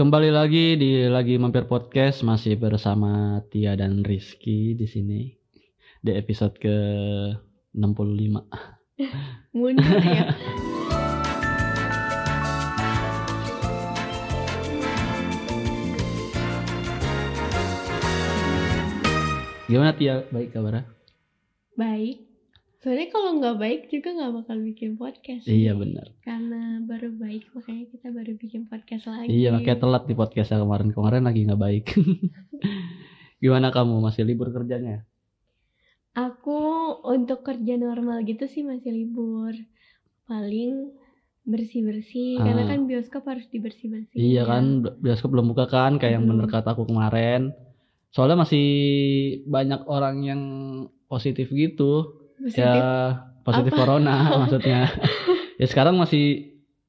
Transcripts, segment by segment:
Kembali lagi di lagi mampir podcast masih bersama Tia dan Rizky di sini di episode ke 65. mundur ya Gimana Tia? Baik kabarnya? baik soalnya kalau nggak baik juga nggak bakal bikin podcast Iya benar. karena baru baik makanya kita baru bikin podcast lagi Iya makanya telat di podcastnya kemarin kemarin lagi nggak baik. Gimana kamu masih libur kerjanya? aku untuk kerja normal gitu sih masih libur paling bersih bersih karena Ah. kan bioskop harus dibersih bersih Iya kan bioskop belum buka kan kayak yang Belum. bener kata aku kemarin. Soalnya masih banyak orang yang positif gitu. Positif ya positif Apa? corona maksudnya ya sekarang masih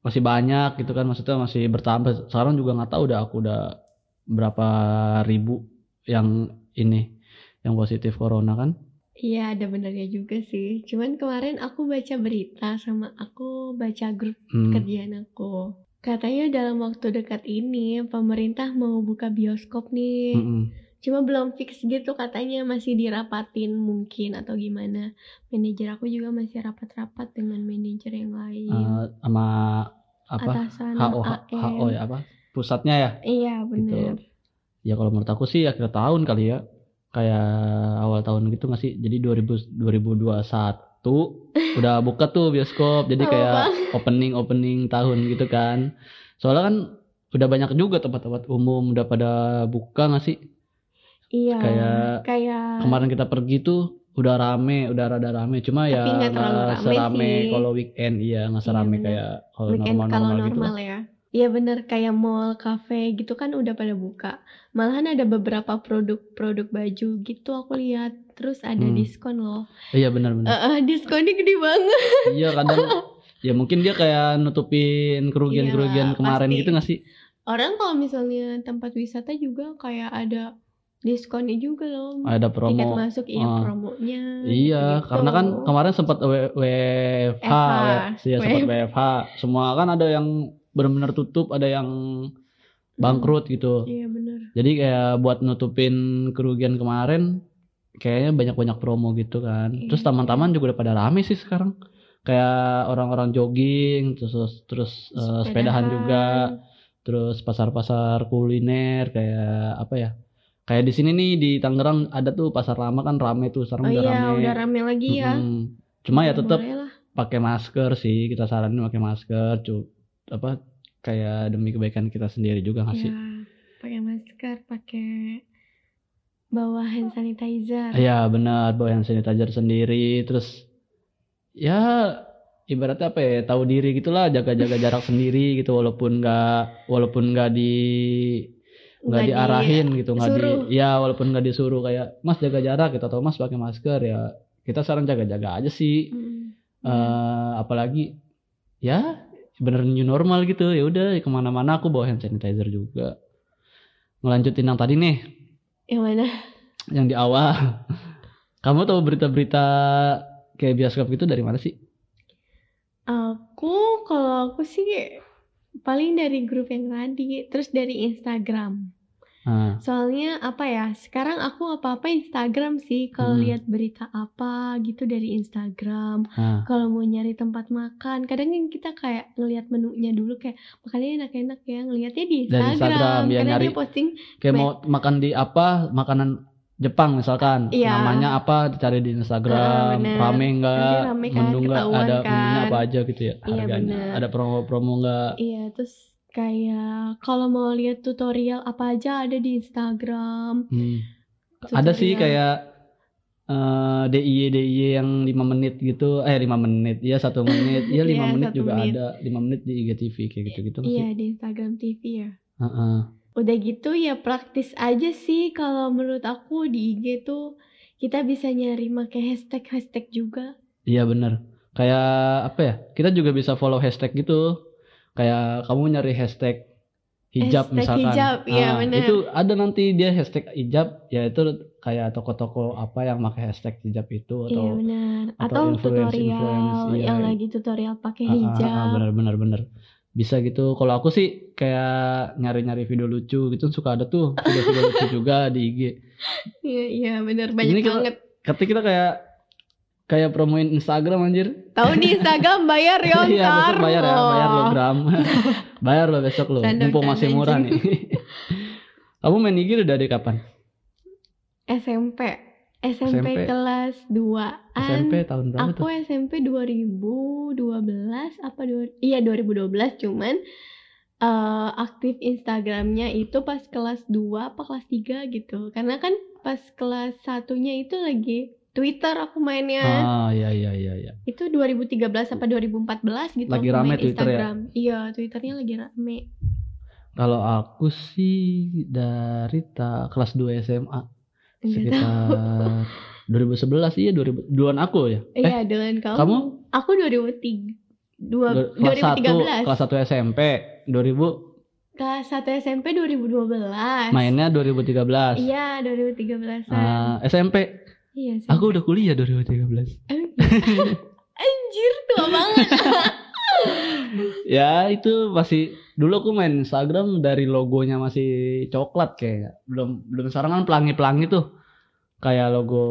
masih banyak gitu kan maksudnya masih bertambah sekarang juga nggak tahu udah aku udah berapa ribu yang ini yang positif corona kan iya ada benernya juga sih cuman kemarin aku baca berita sama aku baca grup Hmm, kerjaan aku. Katanya dalam waktu dekat ini pemerintah mau buka bioskop nih. mm-mm. Cuma belum fix gitu katanya masih dirapatin mungkin atau gimana. Manajer aku juga masih rapat-rapat dengan manajer yang lain. Eh, sama apa? Atasan HO AM. HO ya apa? Pusatnya ya? Iya gitu. benar. ya kalau menurut aku sih akhir tahun kali ya. Kayak awal tahun gitu nggak sih? Jadi 2000 2021 udah buka tuh bioskop. Jadi Apa, kayak opening opening tahun gitu kan. Soalnya kan udah banyak juga tempat-tempat umum udah pada buka nggak sih Iya. kayak kayak kemarin kita pergi tuh udah rame udah rada rame cuma Tapi ya nggak serame kalau weekend iya nggak Iya, serame bener. kayak kalau weekend normal kalau normal gitu normal ya. Iya bener kayak mall, cafe gitu kan udah pada buka. Malahan ada beberapa produk-produk baju gitu aku lihat. Terus ada Hmm. diskon loh. iya benar-benar Eh, eh, diskonnya gede banget. iya kadang ya mungkin dia kayak nutupin kerugian-kerugian Iya, kemarin pasti. gitu nggak sih Orang kalau misalnya tempat wisata juga kayak ada diskonnya juga loh. ada Tiket promo masuk iya Ah. promonya. Iya, gitu. karena kan kemarin sempat WFH, FH, ya sempat WFH. Semua kan ada yang benar-benar tutup, ada yang bangkrut gitu. Iya bener. Jadi kayak buat nutupin kerugian kemarin, kayaknya banyak-banyak promo gitu kan. Iya. Terus taman-taman juga udah pada rame sih sekarang. Kayak orang-orang jogging, terus terus, eh, sepedahan juga, terus pasar-pasar kuliner kayak apa ya? Kayak di sini nih di Tangerang ada tuh pasar lama kan rame tuh, Oh sekarang udah iya rame. udah rame lagi ya. Mm-mm. Cuma ya tetap Boleh lah. pakai masker sih kita saranin pakai masker cu apa kayak demi kebaikan kita sendiri juga nggak sih? Iya, pakai masker, pakai bawa hand sanitizer. Iya benar bawa hand sanitizer sendiri terus ya ibaratnya apa ya tahu diri gitulah jaga-jaga jarak sendiri gitu walaupun nggak walaupun nggak di nggak diarahin gitu nggak di ya walaupun nggak disuruh kayak mas jaga jarak gitu atau mas pakai masker ya kita saran jaga-jaga aja sih. Hmm. eh apalagi ya bener new normal gitu ya udah ke mana-mana aku bawa hand sanitizer juga. Ngelanjutin yang tadi nih. Yang mana? yang di awal. Kamu tahu berita-berita kayak bioskop gitu dari mana sih? Aku kalau aku sih paling dari grup yang tadi, terus dari Instagram. nah, Soalnya apa ya? Sekarang aku apa-apa Instagram sih. Kalau Hmm. lihat berita apa gitu dari Instagram. nah, Kalau mau nyari tempat makan, kadang kan kita kayak ngelihat menunya dulu kayak makannya enak-enak ya. Ngelihatnya di Dari Instagram. Instagram, ya, karena nyari- dia posting kayak mau makan di apa makanan Jepang misalkan Iya. namanya apa dicari di Instagram bener. rame nggak kan, menu nggak ada kan. menunya apa aja gitu ya Iya, harganya bener. ada promo-promo nggak Iya, terus kayak kalau mau lihat tutorial apa aja ada di Instagram. Hmm. Ada sih kayak eh DIY DIY yang lima menit gitu, eh lima menit, ya satu menit, ya lima Iya, menit juga menit. ada, lima menit di IGTV kayak gitu-gitu nggak Iya, di Instagram TV ya. Heeh. Udah gitu ya praktis aja sih kalau menurut aku di IG tuh kita bisa nyari pakai hashtag-hashtag juga. Iya bener. Kayak apa ya? Kita juga bisa follow hashtag gitu. Kayak kamu nyari hashtag hijab Hashtag misalkan. hijab, iya, Ah, bener. Itu ada nanti dia hashtag hijab, ya itu kayak toko-toko apa yang pakai hashtag hijab itu Iya atau benar. atau Atau influence- tutorial influence, iya. yang lagi tutorial pakai Ah, ah, ah, hijab. bener bener bener. Bisa gitu. Kalau aku sih kayak nyari-nyari video lucu gitu suka ada tuh video-video lucu juga di IG Iya, iya bener. Banyak Ini kita- banget. kata kita kayak kayak promoin Instagram anjir. Tahu di Instagram bayar ya iya ntar. besok bayar ya bayar lo Oh. gram. Bayar lo besok lo. Mumpung masih murah nih. Kamu main IG udah dari kapan? SMP. SMP, SMP. kelas 2 SMP tahun berapa Aku tuh SMP 2012 apa dua, iya 2012 cuman eh, aktif Instagramnya itu pas kelas 2 apa kelas 3 gitu. Karena kan pas kelas satunya itu lagi Twitter aku mainnya. ah iya iya iya iya Itu 2013 apa 2014 gitu Lagi rame main Twitter ya? Instagram. Iya, Twitternya lagi rame. kalau aku sih dari ta kelas 2 SMA Enggak tahu. sekitar 2011 iya 2000 duluan aku ya eh Iya, dengan kamu. kamu Aku 2003 dua, du- kelas 1 2013. kelas 1 SMP 2000 Kelas 1 SMP 2012. mainnya 2013 Iya, 2013. Ah, SMP Iya sih. aku udah kuliah 2013 Anjir, tua banget. ya itu masih dulu aku main Instagram dari logonya masih coklat kayak belum belum sekarang kan pelangi pelangi tuh kayak logo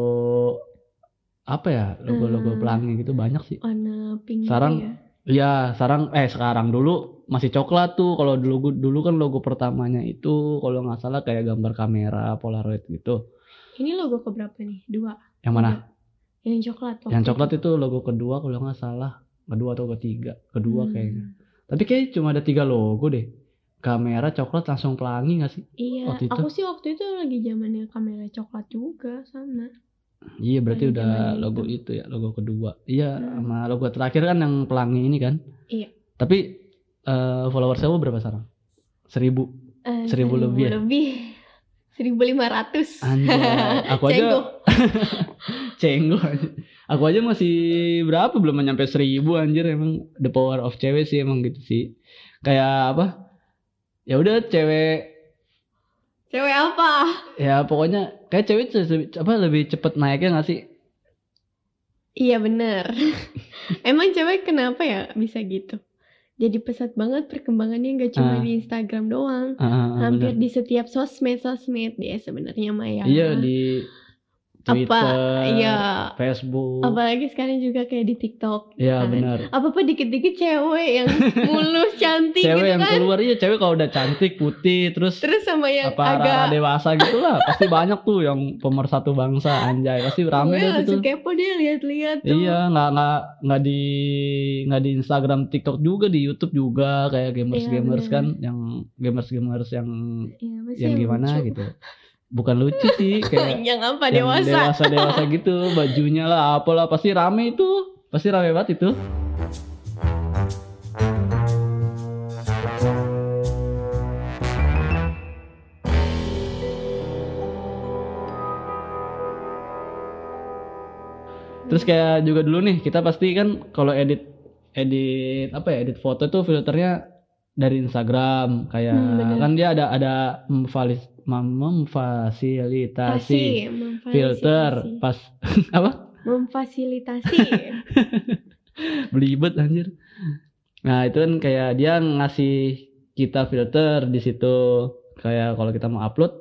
apa ya logo logo Hmm. pelangi gitu banyak sih Warna pink Sekarang gitu ya. Iya, sekarang eh sekarang dulu masih coklat tuh. Kalau dulu dulu kan logo pertamanya itu kalau nggak salah kayak gambar kamera Polaroid gitu. Ini logo keberapa nih? Dua. Yang mana? Yang coklat. Yang coklat itu logo kedua kalau nggak salah. Kedua atau ketiga? Kedua Hmm. kayaknya. Tapi kayak cuma ada tiga logo deh. Kamera coklat langsung pelangi nggak sih? Iya, waktu itu. aku sih waktu itu lagi zamannya kamera coklat juga sama. Iya berarti Lagi udah logo itu. itu ya, logo kedua. Iya, Hmm. sama logo terakhir kan yang pelangi ini kan. Iya. Tapi eh followers saya berapa sekarang? Seribu. Eh, Seribu lebih ya? lebih. 1500. Anjay, aku aja Cenggo. Cenggo. Aku aja masih berapa belum nyampe seribu anjir emang the power of cewek sih emang gitu sih. Kayak apa? Ya udah cewek Cewek apa? ya pokoknya kayak cewek apa lebih cepet naiknya gak sih? Iya bener. Emang cewek kenapa ya bisa gitu? Jadi pesat banget perkembangannya nggak cuma Ah. di Instagram doang. Ah, ah, ah, Hampir bener. di setiap sosmed sosmed dia sebenarnya Maya. Iya di Twitter, Iya. Facebook. Apalagi sekarang juga kayak di TikTok. Iya kan. benar. Apa-apa dikit-dikit cewek yang mulus cantik Cewek gitu yang kan. keluar iya cewek kalau udah cantik putih terus Terus sama yang apa agak rara dewasa gitu lah pasti banyak tuh yang pemersatu bangsa anjay pasti rame gue deh langsung itu kepo dia lihat-lihat tuh. iya nggak nggak nggak di nggak di Instagram TikTok juga di YouTube juga kayak gamers gamers Iya, kan yang gamers gamers yang Iya, pasti yang gimana lucu. gitu bukan lucu sih kayak yang apa yang dewasa. dewasa dewasa gitu bajunya lah apalah pasti rame itu pasti rame banget itu Terus kayak juga dulu nih kita pasti kan kalau edit edit apa ya edit foto tuh filternya dari Instagram kayak Hmm, kan dia ada ada memfalis- memfasilitasi. filter pas apa memfasilitasi. belibet anjir. Nah, itu kan kayak dia ngasih kita filter di situ. Kayak kalau kita mau upload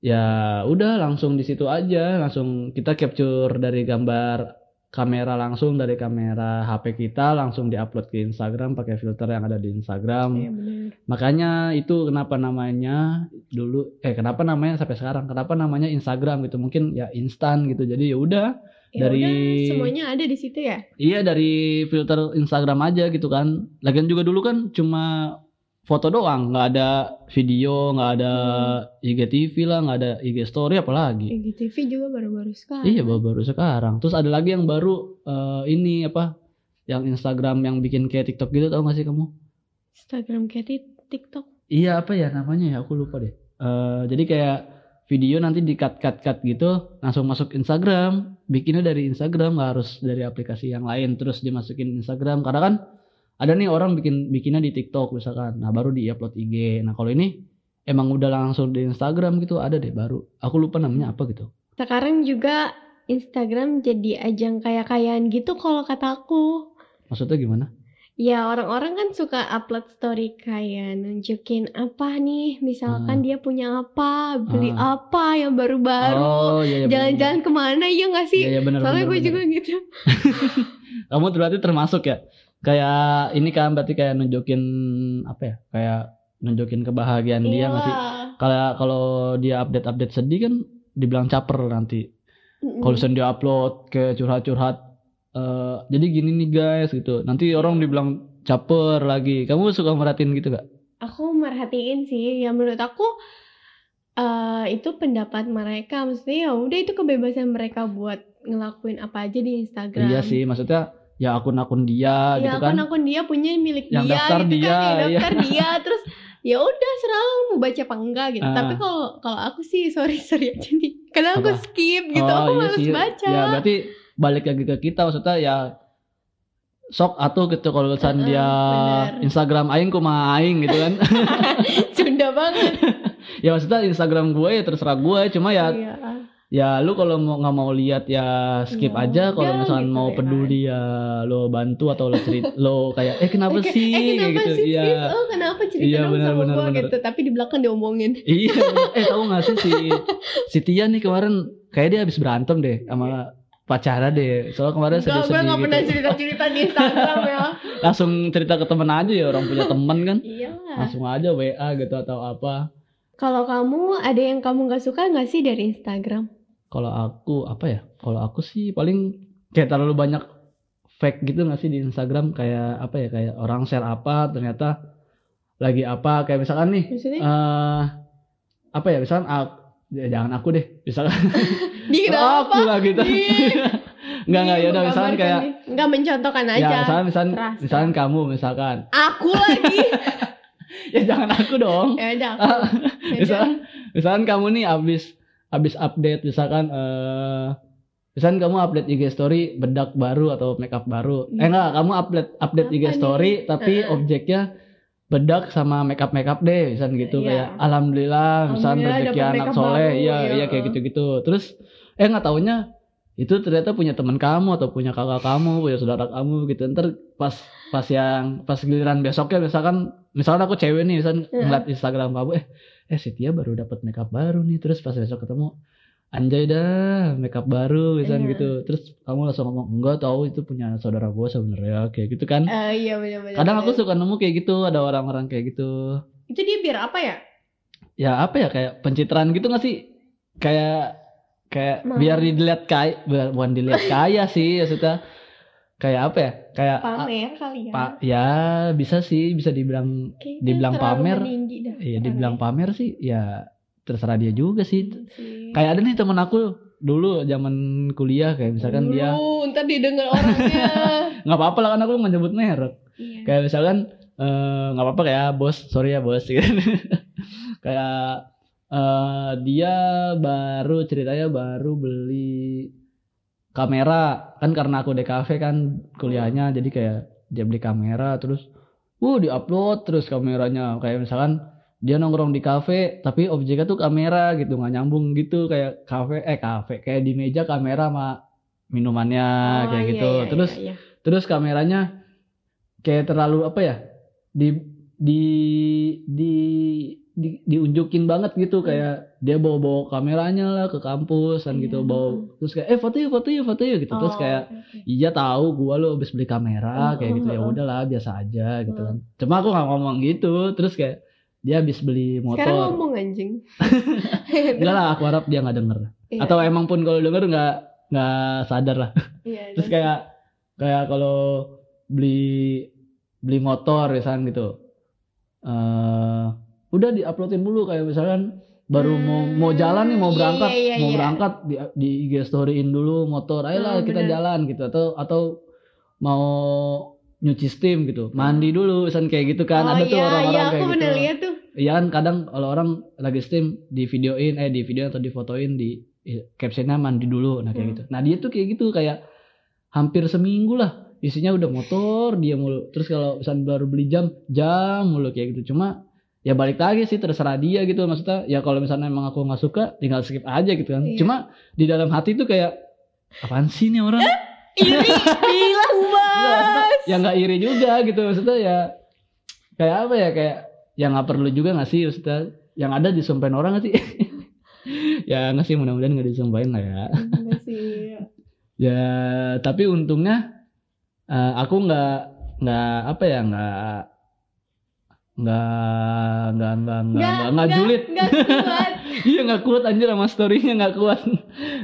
ya udah langsung di situ aja, langsung kita capture dari gambar kamera langsung dari kamera HP kita langsung diupload ke Instagram pakai filter yang ada di Instagram. Iya benar. Makanya itu kenapa namanya dulu eh kenapa namanya sampai sekarang? Kenapa namanya Instagram gitu? Mungkin ya instan gitu. Jadi ya udah Ya Dari- udah, semuanya ada di situ ya. Iya dari filter Instagram aja gitu kan. Lagian juga dulu kan cuma foto doang, nggak ada video, nggak ada IGTV lah, nggak ada IG Story apalagi. IGTV juga baru-baru sekarang. Iya baru-baru sekarang. Terus ada lagi yang baru eh, ini apa? Yang Instagram yang bikin kayak TikTok gitu tau gak sih kamu? Instagram kayak TikTok. Iya apa ya namanya ya? Aku lupa deh. Eh, jadi kayak video nanti di cut cut cut gitu langsung masuk Instagram bikinnya dari Instagram nggak harus dari aplikasi yang lain terus dimasukin Instagram karena kan ada nih orang bikin bikinnya di TikTok misalkan nah baru di upload IG nah kalau ini emang udah langsung di Instagram gitu ada deh baru aku lupa namanya apa gitu Sekarang juga Instagram jadi ajang kaya-kayaan gitu kalau kataku. maksudnya gimana Ya orang-orang kan suka upload story kayak nunjukin apa nih, misalkan dia punya apa, beli Ah. apa yang baru-baru, Oh iya iya. bener, jalan-jalan ke mana ya nggak bener. sih? Iya iya benar Soalnya bener, gue bener. juga gitu. Kamu berarti termasuk ya? Kayak ini kan berarti kayak nunjukin apa ya? Kayak nunjukin kebahagiaan dia nggak sih? Iya. Kalau kalau dia update-update sedih kan dibilang caper nanti. Mm-mm. Kalau dia upload kayak curhat-curhat eh jadi gini nih guys gitu. Nanti orang dibilang caper lagi. Kamu suka merhatiin gitu gak? Aku merhatiin sih, ya menurut aku eh itu pendapat mereka, maksudnya ya udah itu kebebasan mereka buat ngelakuin apa aja di Instagram. Iya sih, maksudnya ya akun-akun dia ya gitu kan. akun-akun dia punya milik Yang dia daftar gitu dia, kan yang iya. daftar dia terus ya udah selalu mau baca apa enggak gitu Ah. tapi kalau kalau aku sih sorry sorry aja nih kadang aku Apa? skip gitu aku iya males sih. baca Ya berarti balik lagi ke kita maksudnya ya sok atau gitu kalau misalnya Heeh, dia bener. Instagram aing kumaha aing gitu kan. Sunda banget ya maksudnya Instagram gue ya terserah gue cuma ya iya ya lu kalau mau nggak mau lihat ya skip Ya aja. Kalau misalnya gitu mau ya peduli ya lo bantu atau lo cerita lo kayak eh kenapa Eh, sih? Eh kenapa gitu. sih iya. sis? oh kenapa cerita Iya, dong benar, sama gua gitu. Tapi di belakang diomongin. Iya. Eh tahu nggak sih si si Tia nih kemarin kayak dia habis berantem deh sama pacara deh. Soalnya kemarin Enggak, gue sedih-sedih gak gitu. pernah cerita-cerita di Instagram ya. Langsung cerita ke temen aja ya orang punya temen kan. Iya. Langsung aja WA gitu atau apa. Kalau kamu ada yang kamu gak suka gak sih dari Instagram? Kalau aku apa ya kalau aku sih paling kayak terlalu banyak fake gitu nggak sih di Instagram? Kayak apa ya kayak orang share apa ternyata lagi apa. Kayak misalkan nih Maksudnya? eh apa ya misalkan aku, ya jangan aku deh misalkan. Di aku lah gitu. Ih, nggak nggak ih, ya udah misalkan kayak nih. Nggak mencontohkan ya aja. misalkan misalkan Terasa. misalkan kamu misalkan. Aku lagi. Ya jangan aku dong. Ya udah aku. Ya misalkan misalkan kamu nih abis abis update misalkan eh misalkan kamu update IG story bedak baru atau makeup baru eh Iya. enggak kamu update update IG Apa nih? story tapi Heeh. objeknya bedak sama makeup makeup deh misalkan gitu Iya. kayak alhamdulillah misalkan rezeki anak soleh baru, iya iya. iya kayak gitu gitu terus eh nggak taunya itu ternyata punya teman kamu atau punya kakak kamu punya saudara kamu gitu ntar pas pas yang pas giliran besoknya misalkan misalkan aku cewek nih misalkan Heeh. ngeliat Instagram kamu eh eh si Tia baru dapat makeup baru nih. Terus pas besok ketemu anjay dah makeup baru misalkan Iya. gitu. Terus kamu langsung ngomong enggak tahu itu punya saudara gue sebenarnya kayak gitu kan. Eh, Iya benar-benar kadang aku suka nemu kayak gitu ada orang-orang kayak gitu. Itu dia biar apa ya? ya apa ya kayak pencitraan gitu nggak sih? Kayak kayak Mau. biar dilihat kaya bukan dilihat kaya sih maksudnya kayak apa ya? Kayak Pamer kali ya. pak ya bisa sih bisa dibilang Kayaknya dibilang pamer, meninggi dah ya dibilang pamer sih ya terserah dia juga sih. Sih. kayak ada nih temen aku dulu zaman kuliah kayak misalkan dia Dulu, ntar didengar orangnya. Nggak apa-apa lah kan aku nggak nyebut merek. Iya. kayak misalkan eh, nggak apa-apa kayak bos sorry ya bos. Gitu. kayak eh, dia baru ceritanya baru beli kamera kan karena aku DKV kan kuliahnya jadi kayak dia beli kamera terus uh diupload terus kameranya kayak misalkan dia nongkrong di kafe tapi objeknya tuh kamera gitu nggak nyambung gitu kayak kafe eh kafe kayak di meja kamera sama minumannya Oh, kayak iya, gitu iya, terus iya, iya. terus kameranya kayak terlalu apa ya di di di di diunjukin banget gitu kayak dia bawa bawa kameranya lah ke kampus kan gitu Iya. bawa terus kayak eh foto yuk foto yuk foto yuk gitu. Terus Oh, kayak oke, oke. iya tahu gua lo habis beli kamera Oh, kayak gitu. Ya oh, oh. udahlah biasa aja gitu kan. Cuma aku nggak ngomong gitu. Terus kayak dia habis beli Sekarang motor ngomong anjing. enggak lah aku harap dia nggak denger. Iya, atau emang pun kalau denger nggak nggak sadar lah. Iya, terus dan- kayak kayak kalau beli beli motor misalkan gitu eh udah diuploadin dulu kayak misalkan baru mau Hmm, mau jalan nih mau iya, berangkat iya, iya, mau iya. berangkat di di IG storyin dulu motor ayolah Hmm, kita bener. jalan gitu atau atau mau nyuci steam gitu mandi dulu misalkan kayak gitu kan oh, ada tuh iya, orang-orang iya, kayak aku gitu lihat tuh. Iya kan kadang kalau orang lagi steam di videoin eh di video atau di fotoin di eh, captionnya mandi dulu nah kayak Hmm. gitu. Nah dia tuh kayak gitu kayak hampir seminggu lah isinya udah motor dia mulu. Terus kalau misalnya baru beli jam jam mulu kayak gitu. Cuma ya balik lagi sih terserah dia gitu. Maksudnya ya kalau misalnya emang aku nggak suka tinggal skip aja gitu kan. Iya. Cuma di dalam hati tuh kayak apaan sih nih orang? Iri bilang mas. ya nggak iri juga gitu. Maksudnya ya kayak apa ya kayak ya nggak perlu juga nggak sih maksudnya yang ada disumpahin orang nggak sih? Ya nggak sih mudah-mudahan nggak disumpahin lah ya. Enggak sih. Ya tapi untungnya eh, aku nggak nggak apa ya nggak nggak nggak nggak nggak nggak nggak julid. nggak iya nggak kuat anjir sama storynya nggak kuat.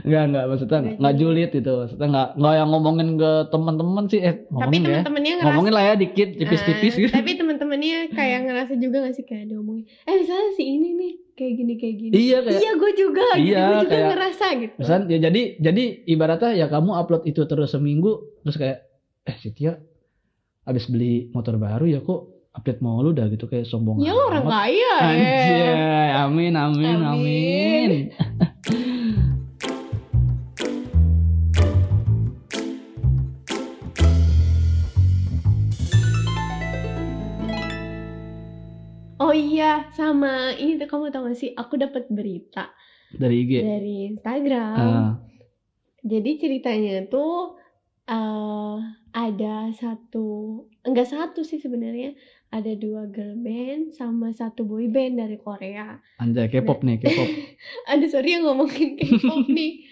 Nggak nggak maksudnya Nggak nggak julid. itu maksudnya nggak nggak yang ngomongin ke teman-teman sih eh tapi ngomongin ya. teman-temannya ngerasa ngomongin lah ya dikit tipis-tipis Ah, gitu. tapi teman-temannya kayak ngerasa juga gak sih kayak diomongin eh misalnya si ini nih kayak gini kayak gini. Iya kayak iya gue juga gitu. Iya, gue juga kayak- ngerasa gitu. Misalnya ya jadi jadi ibaratnya ya kamu upload itu terus seminggu terus kayak eh si Tia abis beli motor baru ya kok update mau lu dah gitu kayak sombong ya lo orang kaya Anjay, ya amin amin amin. Amin. oh iya sama. Ini tuh kamu tau gak sih? Aku dapat berita Dari IG. dari Instagram. Ah, Jadi ceritanya tuh eh ada satu, enggak satu sih sebenarnya, ada dua girl band sama satu boy band dari Korea. anjay K-pop nih, K-pop. Ada sorry yang ngomongin K-pop nih.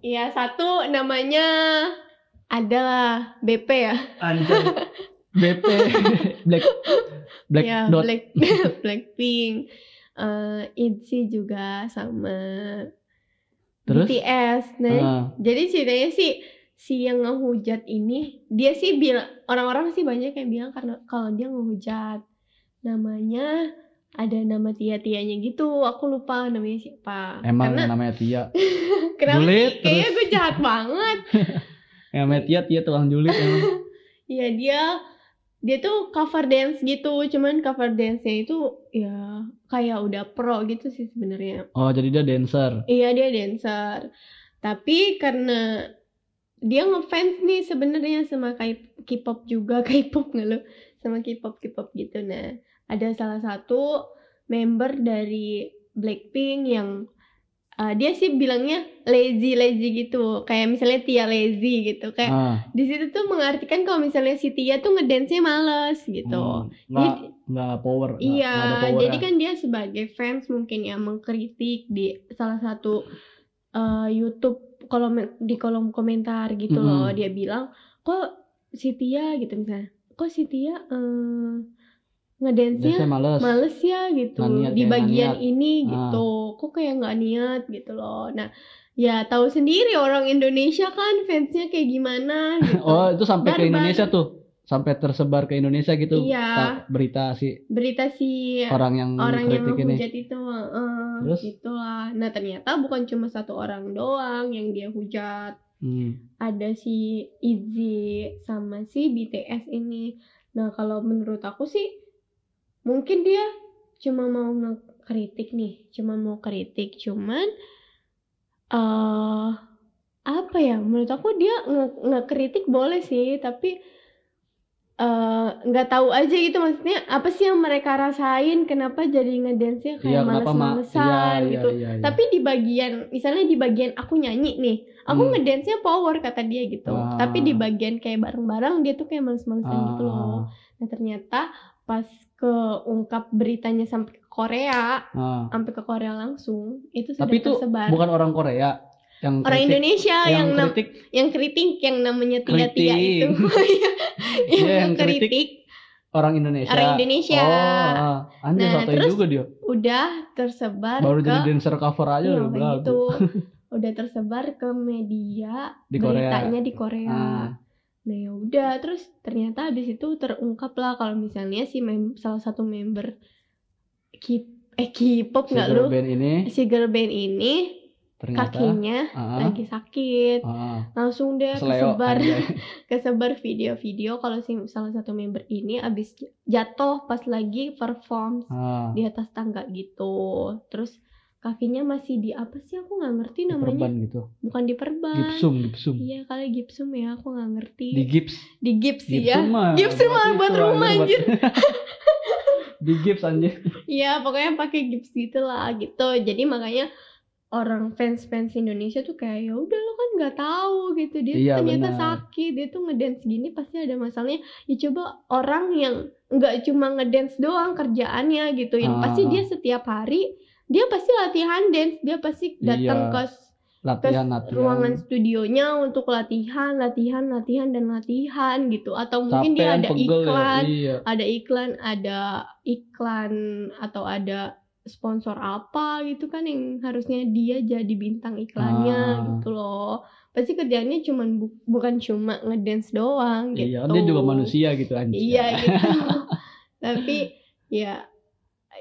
Ya satu namanya adalah BP ya. Anjay. BP Black Black ya, Dot. Black Blackpink. Eh ITZY juga sama Terus? BTS. Nah, Ah, Jadi ceritanya sih si yang ngehujat ini dia sih bilang orang-orang sih banyak yang bilang karena kalau dia ngehujat namanya ada nama tia-tianya gitu aku lupa namanya siapa emang karena namanya Tia. kenapa julid, sih kayaknya gue jahat banget namanya Tia Tia tukang julid emang. Iya dia dia tuh cover dance gitu cuman cover dance-nya itu ya kayak udah pro gitu sih sebenarnya Oh, jadi dia dancer. Iya dia dancer. Tapi karena dia ngefans nih sebenarnya sama K-pop juga, K-pop nggak lo? Sama K-pop K-pop gitu. Nah, ada salah satu member dari Blackpink yang uh, dia sih bilangnya lazy lazy gitu, kayak misalnya Tia lazy gitu. Kayak Ah, di situ tuh mengartikan kalau misalnya si Tia tuh ngedance-nya males gitu. hmm, nggak nggak power. Iya, nggak ada power jadi kan dia sebagai fans mungkin ya mengkritik di salah satu eh, YouTube kolom di kolom komentar gitu loh. Mm-mm. Dia bilang, "Kok si Tia gitu misalnya. Kok si Tia eh ngedance-nya males. males ya gitu niat di bagian niat. ini Ah. gitu. Kok kayak nggak niat gitu loh." Nah, ya tahu sendiri orang Indonesia kan fansnya kayak gimana gitu. Oh, itu sampai ke Barbar. Indonesia tuh. Sampai tersebar ke Indonesia gitu. Iya. ta- Berita si Berita si orang yang orang yang kritik ini. menghujat itu eh, Terus? gitulah nah ternyata bukan cuma satu orang doang yang dia hujat Hmm. ada si ITZY sama si BTS ini nah kalau menurut aku sih mungkin dia cuma mau ngekritik nih cuma mau kritik cuman eh apa ya menurut aku dia nge- ngekritik boleh sih tapi eh, nggak tahu aja gitu maksudnya apa sih yang mereka rasain kenapa jadi ngedance-nya kayak ma- males-malesan iya, gitu iya, iya, iya. tapi di bagian misalnya di bagian aku nyanyi nih aku Hmm. ngedance-nya power kata dia gitu Ah. tapi di bagian kayak bareng-bareng dia tuh kayak males-malesan gitu loh Ah, nah ternyata pas keungkap beritanya sampai ke Korea ah. sampai ke Korea langsung itu sudah Tapi itu tersebar bukan orang Korea yang orang kritik, Indonesia yang, yang kritik yang kritik yang namanya Tia Tia Kritik. itu Iya, yang yang kritik kritik orang Indonesia. orang Indonesia Oh, ah. anjir Nah, terus juga dia. udah tersebar Baru ke jadi dancer cover aja Iya, udah gitu. tersebar ke media Di Korea. beritanya di Korea Ah. nah ya udah terus ternyata habis itu terungkap lah kalau misalnya si mem- salah satu member K eh K-pop nggak lu si girl band ini ternyata kakinya ah, lagi sakit ah, langsung deh seleo kesebar kesebar video-video kalau si salah satu member ini abis jatuh pas lagi perform Ah, di atas tangga gitu terus kakinya masih di apa sih aku nggak ngerti namanya diperban gitu. bukan diperban Gipsum, gipsum. iya kali gipsum ya aku nggak ngerti Di gips. di gips Gipsum ya mah. Gipsum mah buat rumah, anjir. Di gips anjir. iya pokoknya pakai gips gitu lah gitu jadi makanya orang fans-fans Indonesia tuh kayak ya udah lo kan nggak tahu gitu dia Iya, ternyata benar. sakit dia tuh ngedance gini pasti ada masalahnya ya coba orang yang nggak cuma ngedance doang kerjaannya gitu yang pasti Ah. dia setiap hari dia pasti latihan dance dia pasti datang Iya. ke latihan latihan ruangan studionya untuk latihan latihan latihan dan latihan gitu atau mungkin dia ada pegel ya. iklan iya ada iklan ada iklan atau ada sponsor apa gitu kan yang harusnya dia jadi bintang iklannya Ah. gitu loh. Pasti kerjaannya cuman bu- bukan cuma ngedance doang gitu. iya dia juga manusia gitu anjir. Iya gitu. Tapi ya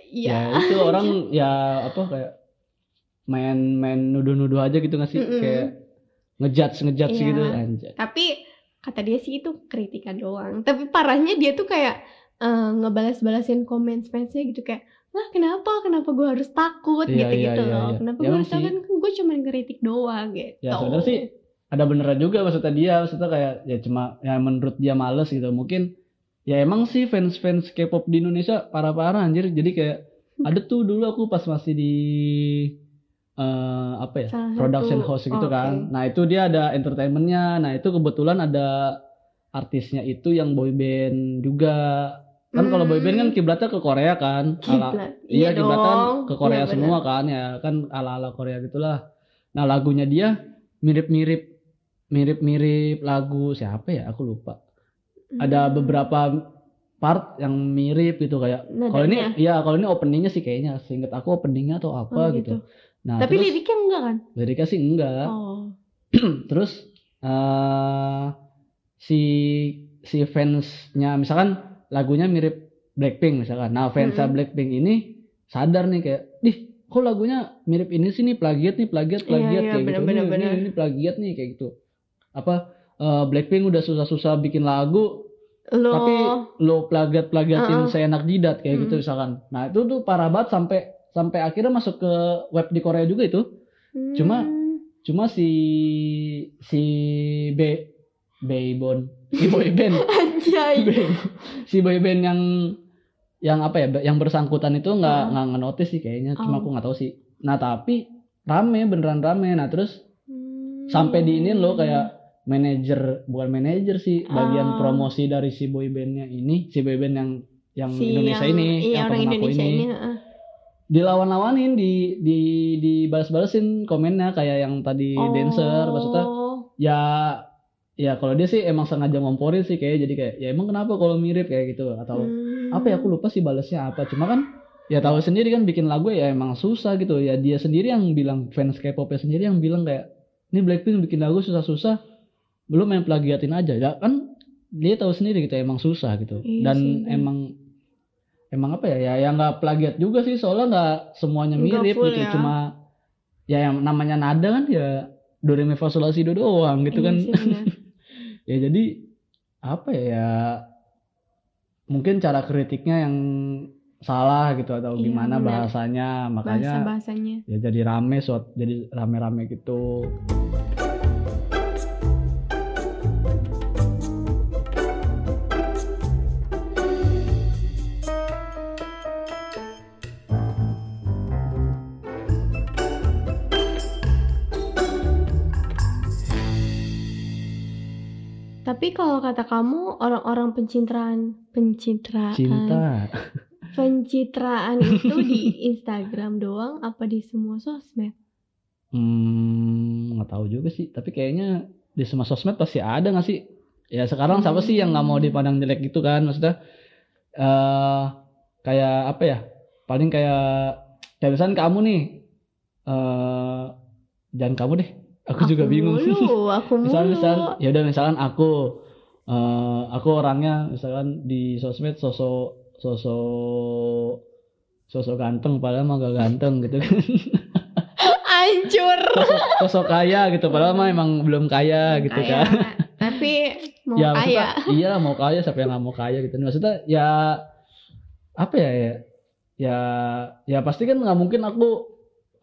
ya. Ya, itu orang ya apa kayak main main nuduh-nuduh aja gitu nggak sih? Mm-mm. kayak ngejudge ngejudge Iya. gitu anjir tapi kata dia sih itu kritikan doang. Tapi parahnya dia tuh kayak eh, ngebalas-balasin komen fansnya gitu. Kayak lah kenapa? Kenapa gue harus takut? Iya, gitu iya, gitu iya, loh. iya. kenapa Ya, gue harus takut? kan gue cuma ngeritik doang gitu. Ya sebenarnya sih ada beneran juga maksudnya dia maksudnya kayak ya cuma ya menurut dia males gitu. Mungkin ya emang sih fans fans K-pop di Indonesia parah parah anjir. Jadi kayak ada tuh dulu aku pas masih di eh apa ya Salah satu- production house gitu oke. kan nah itu dia ada entertainmentnya. Nah itu kebetulan ada artisnya itu yang boy band juga kan kalau boy band kan Hmm, kiblatnya ke Korea kan ala iya dong. kiblatan ke Korea Iya, semua kan ya kan ala ala Korea gitulah. Nah lagunya dia mirip mirip mirip mirip lagu siapa ya? Aku lupa. Ada Hmm. beberapa part yang mirip gitu kayak kalau ini iya kalau ini openingnya sih kayaknya seinget aku openingnya atau apa Oh, gitu. nah tapi terus liriknya enggak kan? liriknya sih enggak. Oh. Terus eh si si fansnya misalkan lagunya mirip Blackpink misalkan nah fansnya Mm-mm. Blackpink ini sadar nih kayak dih kok lagunya mirip ini sih nih plagiat nih plagiat Iya, plagiat iya, kayak gitu benar, Ini- ini, ini plagiat nih kayak gitu apa eh, Blackpink udah susah-susah bikin lagu lo tapi lo plagiat plagiatin Uh-uh. seenak jidat kayak gitu Mm. misalkan nah itu tuh parah banget sampai sampai akhirnya masuk ke web di Korea juga itu cuma- Hmm. cuma si si B Baybon si boyband anjay si boyband yang yang apa ya yang bersangkutan itu nggak Oh. nggak ngenotis sih kayaknya cuma Oh. aku nggak tahu sih nah tapi rame beneran rame nah terus Hmm. sampai diinin lo kayak manajer bukan manajer sih bagian Oh. promosi dari si boybandnya ini si boyband yang yang Si Indonesia yang- ini iya, yang orang Indonesia ini ini heeh. dilawan-lawanin di di dibalas-balasin komennya kayak yang tadi dancer maksudnya Oh. ya ya kalau dia sih emang sengaja ngomporin sih kayak jadi kayak ya emang kenapa kalau mirip? kayak gitu. Atau Hmm. apa ya aku lupa sih balasnya apa. Cuma kan ya tahu sendiri kan bikin lagu ya emang susah gitu. Ya dia sendiri yang bilang fans K-popnya sendiri yang bilang kayak ini Blackpink bikin lagu susah-susah belum main plagiatin aja. Ya kan dia tahu sendiri gitu emang susah gitu. Iya dan sih, emang emang apa ya ya yang nggak plagiat juga sih. Soalnya nggak semuanya mirip full gitu. ya. cuma ya yang namanya nada kan ya do re mi fa sol la si do doang gitu Iya kan. sih. ya jadi apa ya, ya mungkin cara kritiknya yang salah gitu atau Iya, gimana benar. bahasanya. Makanya bahasa bahasanya ya jadi rame suat jadi rame-rame gitu tapi kalau kata kamu orang-orang pencitraan pencitraan. Cinta. Pencitraan itu di Instagram doang apa di semua sosmed? Hmm nggak tahu juga sih. Tapi kayaknya di semua sosmed pasti ada nggak sih? Ya sekarang siapa sih yang nggak mau Hmm. dipandang jelek gitu kan? Maksudnya eh kayak apa ya? Paling kayak kayak misalnya kamu nih eh jangan kamu deh aku, juga bingung sih. mulu, aku mulu misal misal ya udah misalkan aku eh aku orangnya misalkan di sosmed sosok sosok sosok ganteng padahal mah gak ganteng gitu kan. Hancur. Sosok, sosok kaya gitu padahal mah emang belum kaya gitu Kaya, kan. Tapi mau ya kaya. iya lah mau kaya siapa yang nggak mau kaya gitu. Maksudnya ya apa ya ya ya, ya pasti kan nggak mungkin aku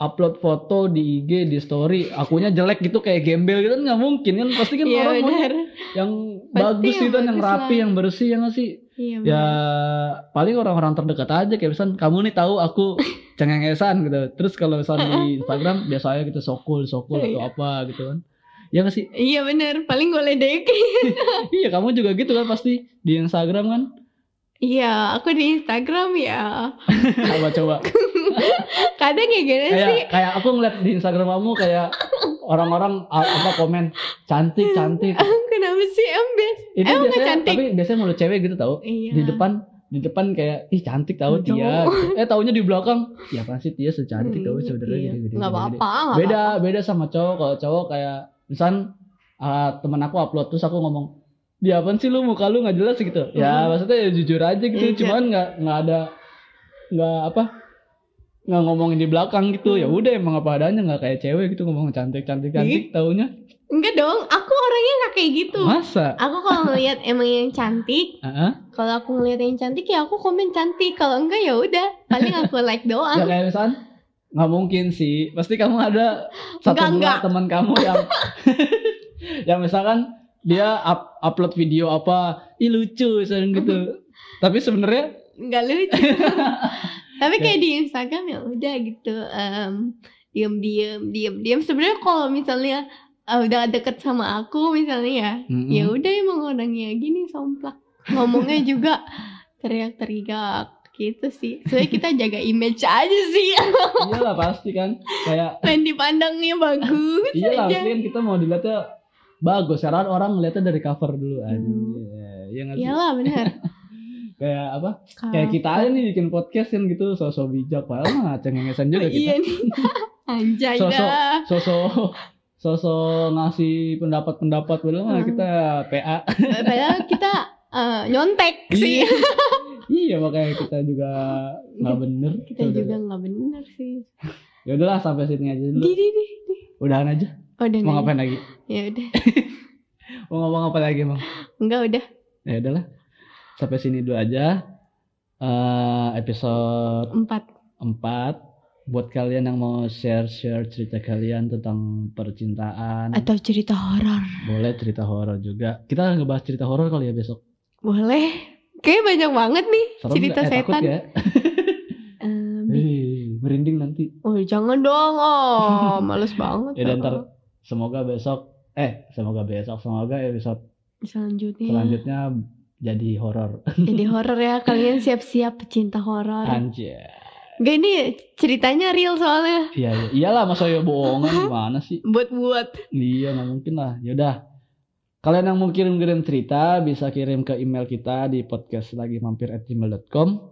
upload foto di IG di story akunya jelek gitu kayak gembel gitu kan nggak mungkin kan pasti kan iya orang yang Pasti bagus yang gitu kan yang bagus rapi lah. yang bersih ya nggak sih iya ya benar. paling orang-orang terdekat aja kayak misalnya kamu nih tahu aku cengengesan gitu terus kalau misalnya di Instagram biasanya gitu sokul sokul atau Iya. apa gitu kan ya nggak sih Iya bener, paling gue ledekin. iya kamu juga gitu kan pasti di Instagram kan Iya, aku di Instagram ya. coba coba Kadang kayak gini sih. kayak aku ngeliat di Instagram kamu kayak orang-orang apa komen cantik cantik Kenapa sih embes? itu Emang biasanya cantik? tapi biasanya mulut cewek gitu tau Iya. di depan di depan kayak ih cantik tahu Cowok. Tia gitu. eh taunya di belakang ya apa sih Tia secantik tahu Hmm, sebenarnya iya. Nggak gini, gini. apa-apa, beda beda sama cowok kalau cowok kayak misal uh, temen aku upload terus aku ngomong dia apa sih lu muka lu nggak jelas gitu ya maksudnya ya jujur aja gitu Iya. cuman nggak nggak ada nggak apa nggak ngomongin di belakang gitu ya Hmm. udah emang apa adanya nggak kayak cewek gitu ngomong cantik cantik cantik taunya Enggak dong, aku orangnya nggak kayak gitu. masa Aku kalau ngelihat emang yang cantik, Heeh. kalau aku ngelihat yang cantik ya aku komen cantik. Kalau enggak ya udah, paling aku like ya doang. kayak misal nggak mungkin sih pasti kamu ada satu Enggak, dua teman kamu yang yang misalkan dia up- upload video apa ih lucu misalnya gitu tapi sebenarnya Enggak lucu. Tapi kayak di Instagram ya udah gitu. em diam-diam, diam-diam. Sebenarnya kalau misalnya eh, udah deket sama aku misalnya ya, mm-mm. ya udah emang orangnya gini somplak. Ngomongnya juga teriak-teriak gitu sih. Soalnya kita jaga image aja sih. iyalah pasti kan kayak Pengen dipandangnya bagus iyalah pasti kan kita mau dilihatnya bagus karena orang ngeliatnya dari cover dulu Hmm. anjir ya nggak sih? Iyalah benar. kayak apa kayak kita aja nih bikin podcast kan gitu sosok bijak padahal mah cengengesan juga Iya kita nih. Anjay Sosok- sosok sosok ngasih pendapat-pendapat padahal mah Hmm. kita PA Padahal kita eh, nyontek sih. Iya. iya makanya kita juga nggak bener. Kita juga nggak bener sih. Ya udahlah sampai sini aja dulu. Di di di. di. Udahan aja. Oh, udah Mau ngapain lagi? Ya udah. Mau ngomong apa lagi emang? Enggak udah. Ya udahlah. Sampai sini dulu aja. Eh episode Empat. 4 buat kalian yang mau share-share cerita kalian tentang percintaan, Atau cerita horor. boleh cerita horor juga. Kita ngebahas cerita horor kali ya besok. Boleh. Kayaknya banyak banget nih Serem cerita nggak? Eh, takut setan. ya? Merinding nanti. oh jangan dong. Oh, males banget. Ya dan ntar semoga besok eh semoga besok semoga episode Selanjutnya. selanjutnya jadi horor. Jadi horor ya kalian siap-siap pecinta horor. Anjir. Gak ini ceritanya real soalnya. Iya, iya. iyalah masa ya bohongan gimana sih? Buat-buat. Iya, nggak mungkin lah. Yaudah. Kalian yang mau kirim-kirim cerita bisa kirim ke email kita di podcast lagi mampir at gmail.com.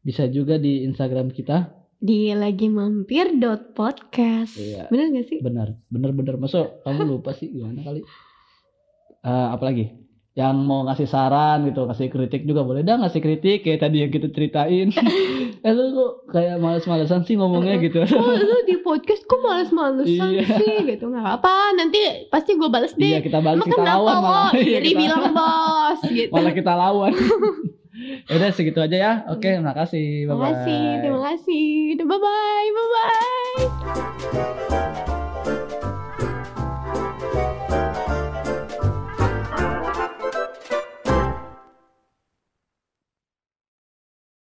Bisa juga di Instagram kita. Di lagi mampir dot podcast. Iya. Bener gak sih? Benar, benar-benar. Masa kamu lupa sih gimana kali? Eh, apalagi? Yang mau ngasih saran gitu, kasih kritik juga boleh. Dah ngasih kritik kayak tadi yang kita ceritain. eh lu kok kayak males-malesan sih ngomongnya gitu. Oh lu di podcast kok males-malesan Iya. sih gitu nggak apa nanti pasti gue bales deh Iya kita balas Emang kita kenapa lawan malah. Iya, bilang bos gitu malah kita lawan. Udah segitu aja ya. Oke, makasih. terima Bye-bye. kasih terima kasih bye bye bye bye